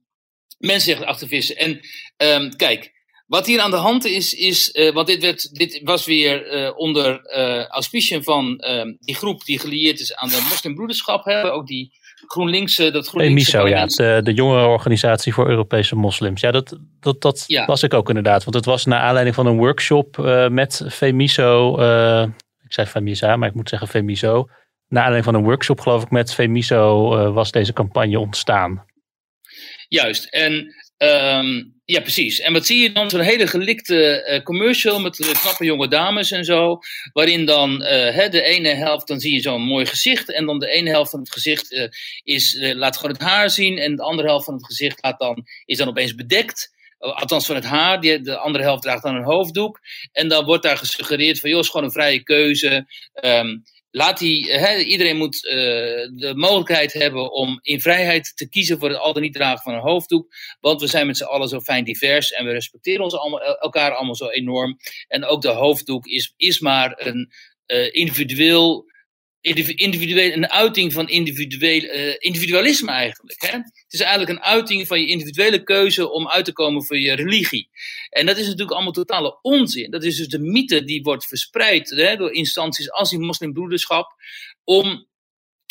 mensenrechtenactiviste. En um, kijk, wat hier aan de hand is, is uh, want dit, werd, dit was weer uh, onder uh, auspiciën van uh, die groep die gelieerd is aan de moslimbroederschap. Hè? Ook die GroenLinkse, dat GroenLinkse Miso, ja, de, de jongere organisatie voor Europese moslims. Ja, dat, dat, dat ja. was ik ook inderdaad. Want het was naar aanleiding van een workshop met Femiso. ik zei Femisa, maar ik moet zeggen Femiso. Naar aanleiding van een workshop, geloof ik, met Femiso was deze campagne ontstaan. Juist, en um, ja, precies. En wat zie je dan? Zo'n hele gelikte uh, commercial met uh, knappe jonge dames en zo. Waarin dan uh, hè, de ene helft, dan zie je zo'n mooi gezicht. En dan de ene helft van het gezicht is, laat gewoon het haar zien. En de andere helft van het gezicht laat dan, is dan opeens bedekt. Althans van het haar. Die, de andere helft draagt dan een hoofddoek. En dan wordt daar gesuggereerd van, joh, is gewoon een vrije keuze. Um, laat die, iedereen moet uh, de mogelijkheid hebben om in vrijheid te kiezen voor het al dan niet dragen van een hoofddoek. Want we zijn met z'n allen zo fijn divers en we respecteren ons allemaal, elkaar allemaal zo enorm. En ook de hoofddoek is, is maar een uh, individueel individueel, een uiting van individueel, individualisme eigenlijk. Hè? Het is eigenlijk een uiting van je individuele keuze om uit te komen voor je religie. En dat is natuurlijk allemaal totale onzin. Dat is dus de mythe die wordt verspreid hè, door instanties als die moslimbroederschap om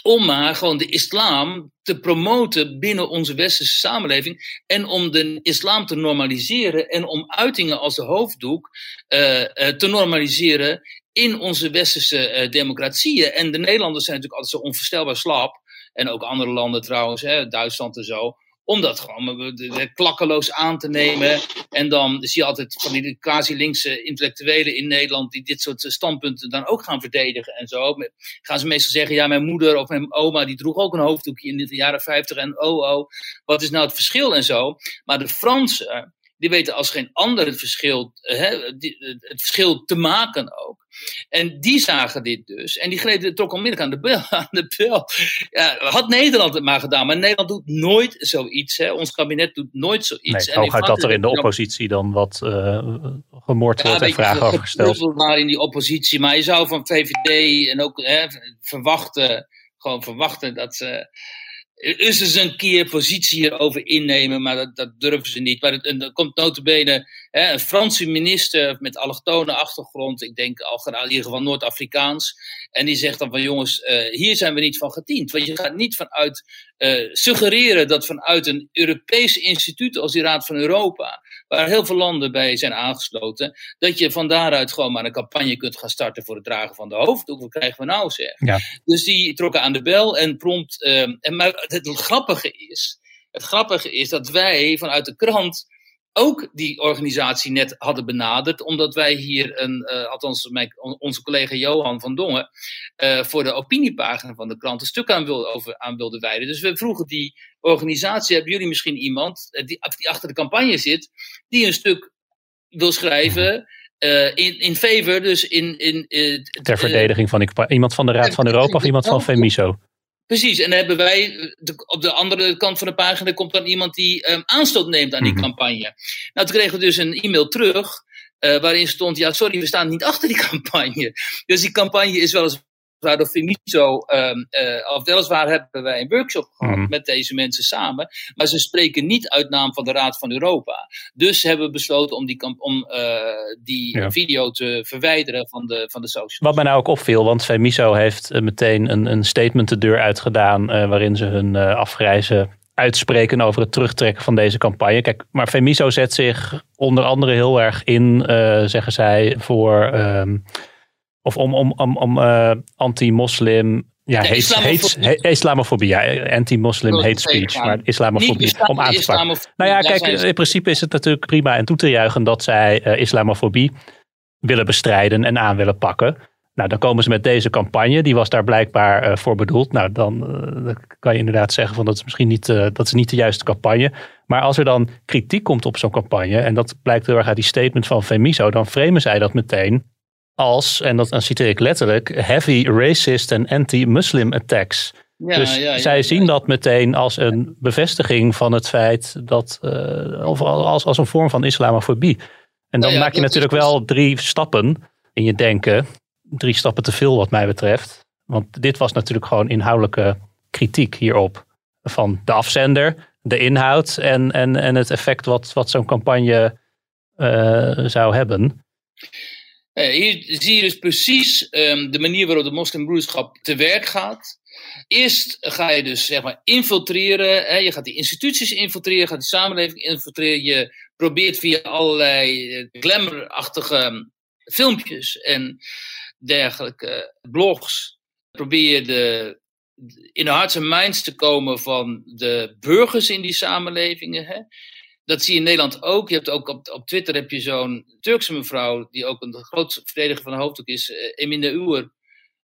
om maar gewoon de islam te promoten binnen onze westerse samenleving en om de islam te normaliseren en om uitingen als de hoofddoek uh, uh, te normaliseren in onze westerse uh, democratieën. En de Nederlanders zijn natuurlijk altijd zo onvoorstelbaar slap, en ook andere landen trouwens, hè, Duitsland en zo, om dat gewoon klakkeloos aan te nemen. En dan zie je altijd van die quasi-linkse intellectuelen in Nederland die dit soort standpunten dan ook gaan verdedigen en zo. Gaan ze meestal zeggen, ja, mijn moeder of mijn oma die droeg ook een hoofddoekje in de jaren 50 en oh oh, wat is nou het verschil en zo. Maar de Fransen, die weten als geen ander het verschil, hè, het verschil te maken ook. En die zagen dit dus. En die grepen toch onmiddellijk aan de bel. Aan de bel. Ja, had Nederland het maar gedaan. Maar Nederland doet nooit zoiets. Hè. Ons kabinet doet nooit zoiets. Nee, hooguit dat er in de oppositie dan wat uh, gemoord wordt en vragen over gesteld. maar in die oppositie. Maar je zou van VVD en ook hè, verwachten, gewoon verwachten dat ze is dus een keer positie hierover innemen, maar dat, dat durven ze niet. Maar er komt notabene hè, een Franse minister met allochtone achtergrond, ik denk al in ieder geval Noord-Afrikaans, en die zegt dan van jongens, uh, hier zijn we niet van gediend. Want je gaat niet vanuit uh, suggereren dat vanuit een Europees instituut als die Raad van Europa, waar heel veel landen bij zijn aangesloten, dat je van daaruit gewoon maar een campagne kunt gaan starten voor het dragen van de hoofddoek. Wat krijgen we nou zeg? Ja. Dus die trokken aan de bel en prompt. Uh, en, maar het grappige is, het grappige is dat wij vanuit de krant ook die organisatie net hadden benaderd, omdat wij hier een, uh, althans mijn, onze collega Johan van Dongen, uh, voor de opiniepagina van de krant een stuk aan, wil, over, aan wilde wijden. Dus we vroegen die organisatie, hebben jullie misschien iemand die, die achter de campagne zit, die een stuk wil schrijven in, in favor, dus in... in Ter verdediging van iemand van de Raad van Europa of iemand van Femiso? Precies, en dan hebben wij de, op de andere kant van de pagina komt dan iemand die um, aanstoot neemt aan die mm-hmm. campagne. Nou, toen kregen we dus een e-mail terug uh, waarin stond: ja, sorry, we staan niet achter die campagne. Dus die campagne is wel eens door Finiso, um, uh, of weliswaar hebben wij een workshop gehad mm. met deze mensen samen, maar ze spreken niet uit naam van de Raad van Europa. Dus hebben we besloten om die, om, uh, die ja. video te verwijderen van de, van de socials. Wat mij nou ook opviel, want Femiso heeft uh, meteen een, een statement de deur uitgedaan waarin ze hun afreizen uitspreken over het terugtrekken van deze campagne. Kijk, maar Femiso zet zich onder andere heel erg in, zeggen zij, voor... Um, of om, om, om, om uh, anti-moslim Ja, hate, islamofobie. hate- islamofobie, ja, ik hate speech, maar islamofobie om aan te pakken. Nou ja, kijk, in principe is het natuurlijk prima en toe te juichen dat zij eh, islamofobie willen bestrijden en aan willen pakken. Nou, dan komen ze met deze campagne, die was daar blijkbaar eh, voor bedoeld. Nou, dan, eh, dan kan je inderdaad zeggen van dat is misschien niet, eh, dat is niet de juiste campagne. Maar als er dan kritiek komt op zo'n campagne, en dat blijkt heel erg uit die statement van Femiso, dan framen zij dat meteen als, en dat dan citeer ik letterlijk, heavy racist en anti-Muslim attacks. Ja, dus ja, ja, zij zien dat meteen als een bevestiging van het feit dat, eh, of als, als een vorm van islamofobie. En dan Nou maak je natuurlijk is dus- wel drie stappen in je denken. Drie stappen te veel wat mij betreft. Want dit was natuurlijk gewoon inhoudelijke kritiek hierop. Van de afzender, de inhoud en, en, en het effect wat, wat zo'n campagne eh, zou hebben. Eh, hier zie je dus precies ehm, de manier waarop de moslimbroederschap te werk gaat. Eerst ga je dus zeg maar infiltreren. Hè, je gaat die instituties infiltreren, je gaat die samenleving infiltreren. Je probeert via allerlei eh, glamourachtige filmpjes en dergelijke blogs. Probeer je de, in de hearts en minds te komen van de burgers in die samenlevingen. Hè. Dat zie je in Nederland ook. Je hebt ook op, op Twitter heb je zo'n Turkse mevrouw, die ook een groot verdediger van de hoofddoek is, eh, Emine Uwer,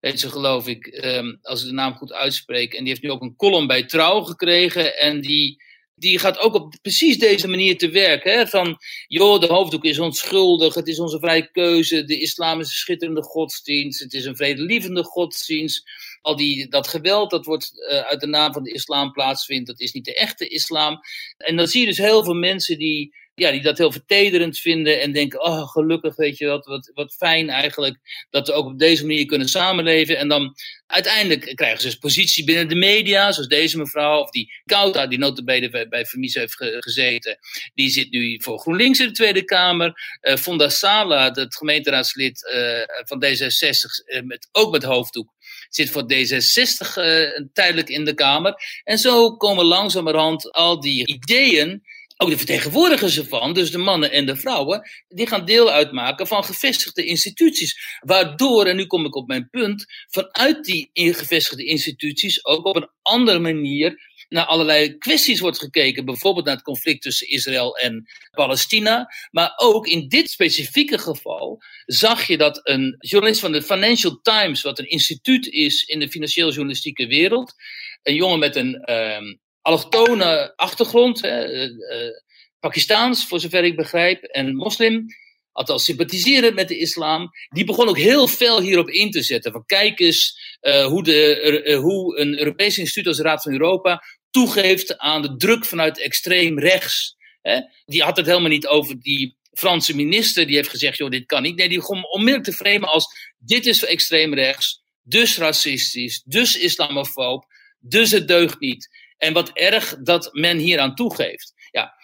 heet ze geloof ik, ehm, als ik de naam goed uitspreek. En die heeft nu ook een column bij Trouw gekregen. En die, die gaat ook op precies deze manier te werk. Hè? Van, joh, de hoofddoek is onschuldig, het is onze vrije keuze, de islam is een schitterende godsdienst, het is een vredelievende godsdienst. Al die, dat geweld dat wordt eh, uit de naam van de islam plaatsvindt, dat is niet de echte islam. En dan zie je dus heel veel mensen die, ja, die dat heel vertederend vinden en denken, oh gelukkig weet je wat, wat, wat fijn eigenlijk dat we ook op deze manier kunnen samenleven. En dan uiteindelijk krijgen ze dus positie binnen de media, zoals deze mevrouw, of die Kouta, die notabene bij, bij Vermis heeft ge- gezeten, die zit nu voor GroenLinks in de Tweede Kamer. Eh Fonda Sala, het gemeenteraadslid eh, van D66, eh, met, ook met hoofddoek, zit voor D66 eh, tijdelijk in de Kamer. En zo komen langzamerhand al die ideeën, ook de vertegenwoordigers ervan, dus de mannen en de vrouwen, die gaan deel uitmaken van gevestigde instituties. Waardoor, en nu kom ik op mijn punt, vanuit die gevestigde instituties ook op een andere manier naar allerlei kwesties wordt gekeken. Bijvoorbeeld naar het conflict tussen Israël en Palestina. Maar ook in dit specifieke geval zag je dat een journalist van de Financial Times, wat een instituut is in de financieel journalistieke wereld, een jongen met een ehm allochtone achtergrond, hè, eh, eh, Pakistaans voor zover ik begrijp, en moslim, althans sympathiserend met de islam, die begon ook heel fel hierop in te zetten. Van kijk eens eh, hoe, de, eh, hoe een Europees instituut als de Raad van Europa toegeeft aan de druk vanuit extreem rechts. Hè? Die had het helemaal niet over die Franse minister die heeft gezegd, joh, dit kan niet. Nee, die begon onmiddellijk te framen als, dit is voor extreem rechts, dus racistisch, dus islamofoob, dus het deugt niet. En wat erg dat men hier aan toegeeft. Ja,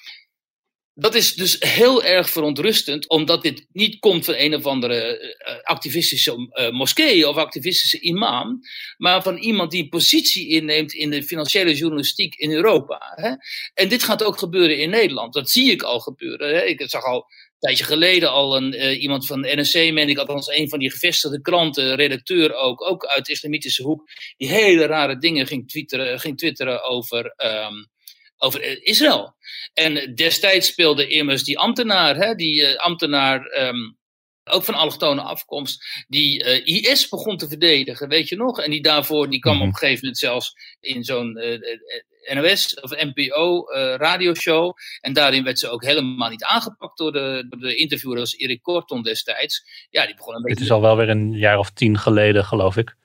dat is dus heel erg verontrustend, omdat dit niet komt van een of andere eh, activistische eh, moskee of activistische imam, maar van iemand die een positie inneemt in de financiële journalistiek in Europa. Hè? En dit gaat ook gebeuren in Nederland. Dat zie ik al gebeuren. Hè? Ik zag al een tijdje geleden al een, eh, iemand van NRC, meen ik, althans een van die gevestigde kranten, redacteur ook, ook uit de islamitische hoek, die hele rare dingen ging twitteren, ging twitteren over. ehm, over Israël. En destijds speelde immers die ambtenaar, hè, die eh, ambtenaar, ehm, ook van allochtone afkomst, die eh, IS begon te verdedigen, weet je nog? En die daarvoor, die kwam Mhm. op een gegeven moment zelfs in zo'n eh, NOS of NPO radioshow. En daarin werd ze ook helemaal niet aangepakt door de, door de interviewer als Erik Korton destijds. Ja, die begon een beetje... Dit is al wel weer een jaar of tien geleden, geloof ik.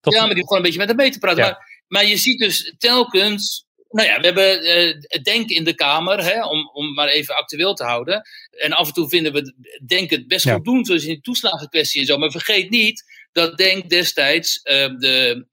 Toch? Ja, maar die begon een beetje met hem mee te praten. Ja. Maar, maar je ziet dus telkens. Nou ja, we hebben eh, het Denk in de Kamer, hè, om, om maar even actueel te houden. En af en toe vinden we het Denk het best Ja. goed doen, zoals in die toeslagenkwestie en zo. Maar vergeet niet dat Denk destijds eh, de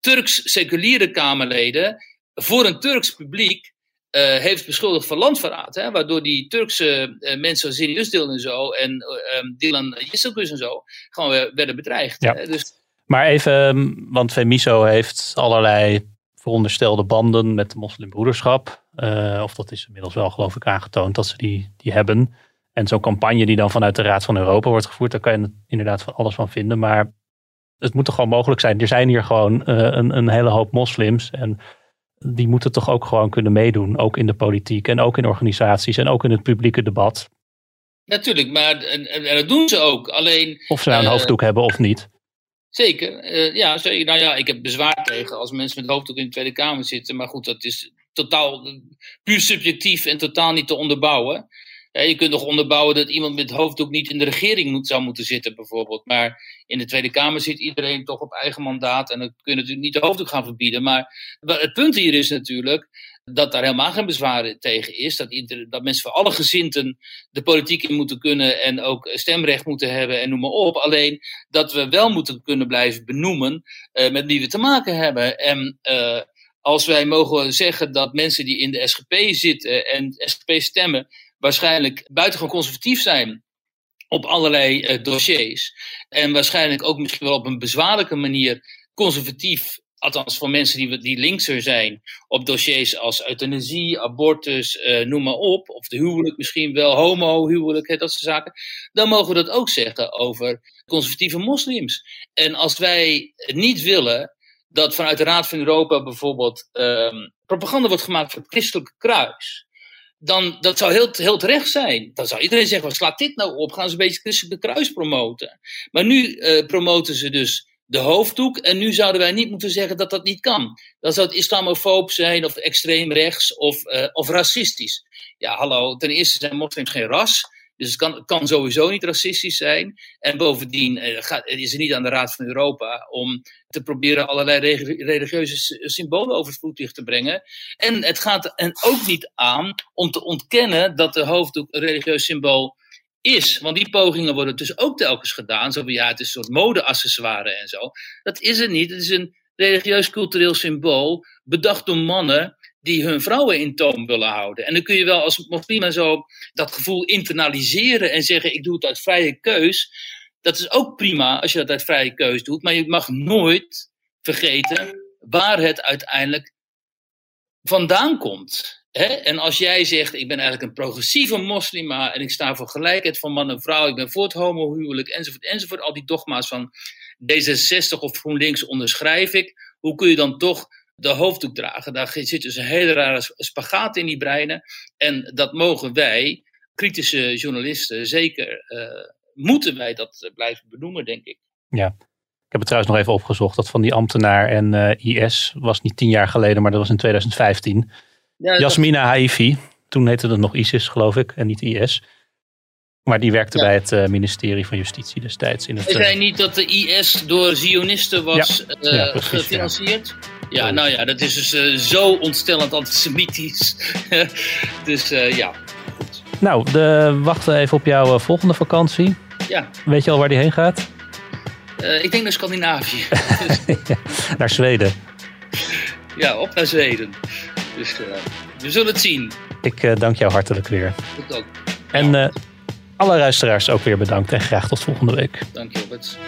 Turks-seculiere Kamerleden voor een Turks publiek eh, heeft beschuldigd van landverraad. Hè, waardoor die Turkse mensen als Zini Özdil en zo en eh, eh, Dilan Yeşilgöz en zo gewoon werden bedreigd. Ja. Hè. Dus Maar even, ehm, want Femiso heeft allerlei veronderstelde banden met de moslimbroederschap. Eh, of dat is inmiddels wel geloof ik aangetoond dat ze die, die hebben. En zo'n campagne die dan vanuit de Raad van Europa wordt gevoerd, daar kan je inderdaad van alles van vinden. Maar het moet toch gewoon mogelijk zijn. Er zijn hier gewoon uh, een, een hele hoop moslims. En die moeten toch ook gewoon kunnen meedoen. Ook in de politiek en ook in organisaties en ook in het publieke debat. Natuurlijk, maar en, en, dat doen ze ook. Alleen, of ze nou een uh, hoofddoek hebben of niet. Zeker, uh, ja, zeker. Nou ja, ik heb bezwaar tegen als mensen met hoofddoek in de Tweede Kamer zitten. Maar goed, dat is totaal puur subjectief en totaal niet te onderbouwen. Je kunt nog onderbouwen dat iemand met hoofddoek niet in de regering moet, zou moeten zitten, bijvoorbeeld. Maar in de Tweede Kamer zit iedereen toch op eigen mandaat. En dan kun je natuurlijk niet de hoofddoek gaan verbieden. Maar het punt hier is natuurlijk dat daar helemaal geen bezwaar tegen is. Dat, dat mensen van alle gezinten de politiek in moeten kunnen en ook stemrecht moeten hebben en noem maar op. Alleen dat we wel moeten kunnen blijven benoemen uh, met wie we te maken hebben. En uh, als wij mogen zeggen dat mensen die in de SGP zitten en SGP stemmen waarschijnlijk buitengewoon conservatief zijn op allerlei uh, dossiers. En waarschijnlijk ook misschien wel op een bezwaarlijke manier conservatief, althans voor mensen die, die linkser zijn, op dossiers als euthanasie, abortus, uh, noem maar op, of de huwelijk misschien wel, homo-huwelijk, dat soort zaken. Dan mogen we dat ook zeggen over conservatieve moslims. En als wij niet willen dat vanuit de Raad van Europa bijvoorbeeld um, propaganda wordt gemaakt voor het christelijke kruis dan dat zou heel, heel terecht zijn. Dan zou iedereen zeggen, wat slaat dit nou op? Gaan ze een beetje christelijke kruis promoten? Maar nu uh, promoten ze dus de hoofddoek. En nu zouden wij niet moeten zeggen dat dat niet kan. Dan zou het islamofoob zijn, of extreem rechts, of, uh, of racistisch. Ja, hallo, ten eerste zijn moslims geen ras. Dus het kan, kan sowieso niet racistisch zijn. En bovendien uh, gaat, is het niet aan de Raad van Europa om te proberen allerlei religieuze symbolen over het voetlicht te brengen. En het gaat en ook niet aan om te ontkennen dat de hoofddoek een religieus symbool is. Want die pogingen worden dus ook telkens gedaan. Zo van ja, het is een soort modeaccessoire en zo. Dat is het niet. Het is een religieus cultureel symbool bedacht door mannen die hun vrouwen in toom willen houden. En dan kun je wel als moslim zo dat gevoel internaliseren en zeggen: ik doe het uit vrije keus. Dat is ook prima als je dat uit vrije keus doet, maar je mag nooit vergeten waar het uiteindelijk vandaan komt. En als jij zegt, ik ben eigenlijk een progressieve moslima en ik sta voor gelijkheid van man en vrouw, ik ben voor het homohuwelijk, enzovoort, enzovoort, al die dogma's van D66 of GroenLinks onderschrijf ik, hoe kun je dan toch de hoofddoek dragen. Daar zit dus een hele rare spagaat in die breinen. En dat mogen wij, kritische journalisten, zeker uh, moeten wij dat blijven benoemen, denk ik. Ja. Ik heb het trouwens nog even opgezocht. Dat van die ambtenaar en uh, IS was niet tien jaar geleden, maar dat was in 2015. Ja, Jasmina dat... Haifi. Toen heette het nog ISIS, geloof ik, en niet IS. Maar die werkte ja. bij het uh, ministerie van Justitie destijds. In het, Hij zei niet dat de IS door Zionisten was ja. Uh, precies, gefinancierd? Ja. nou ja, dat is dus uh, zo ontstellend antisemitisch. dus ja, goed. Nou, de, wachten even op jouw volgende vakantie. Ja. Weet je al waar die heen gaat? ik denk naar Scandinavië. naar Zweden. Ja, op naar Zweden. Dus we zullen het zien. Ik dank jou hartelijk weer. Ik ook. En alle luisteraars ook weer bedankt en graag tot volgende week. Dank je, Robert.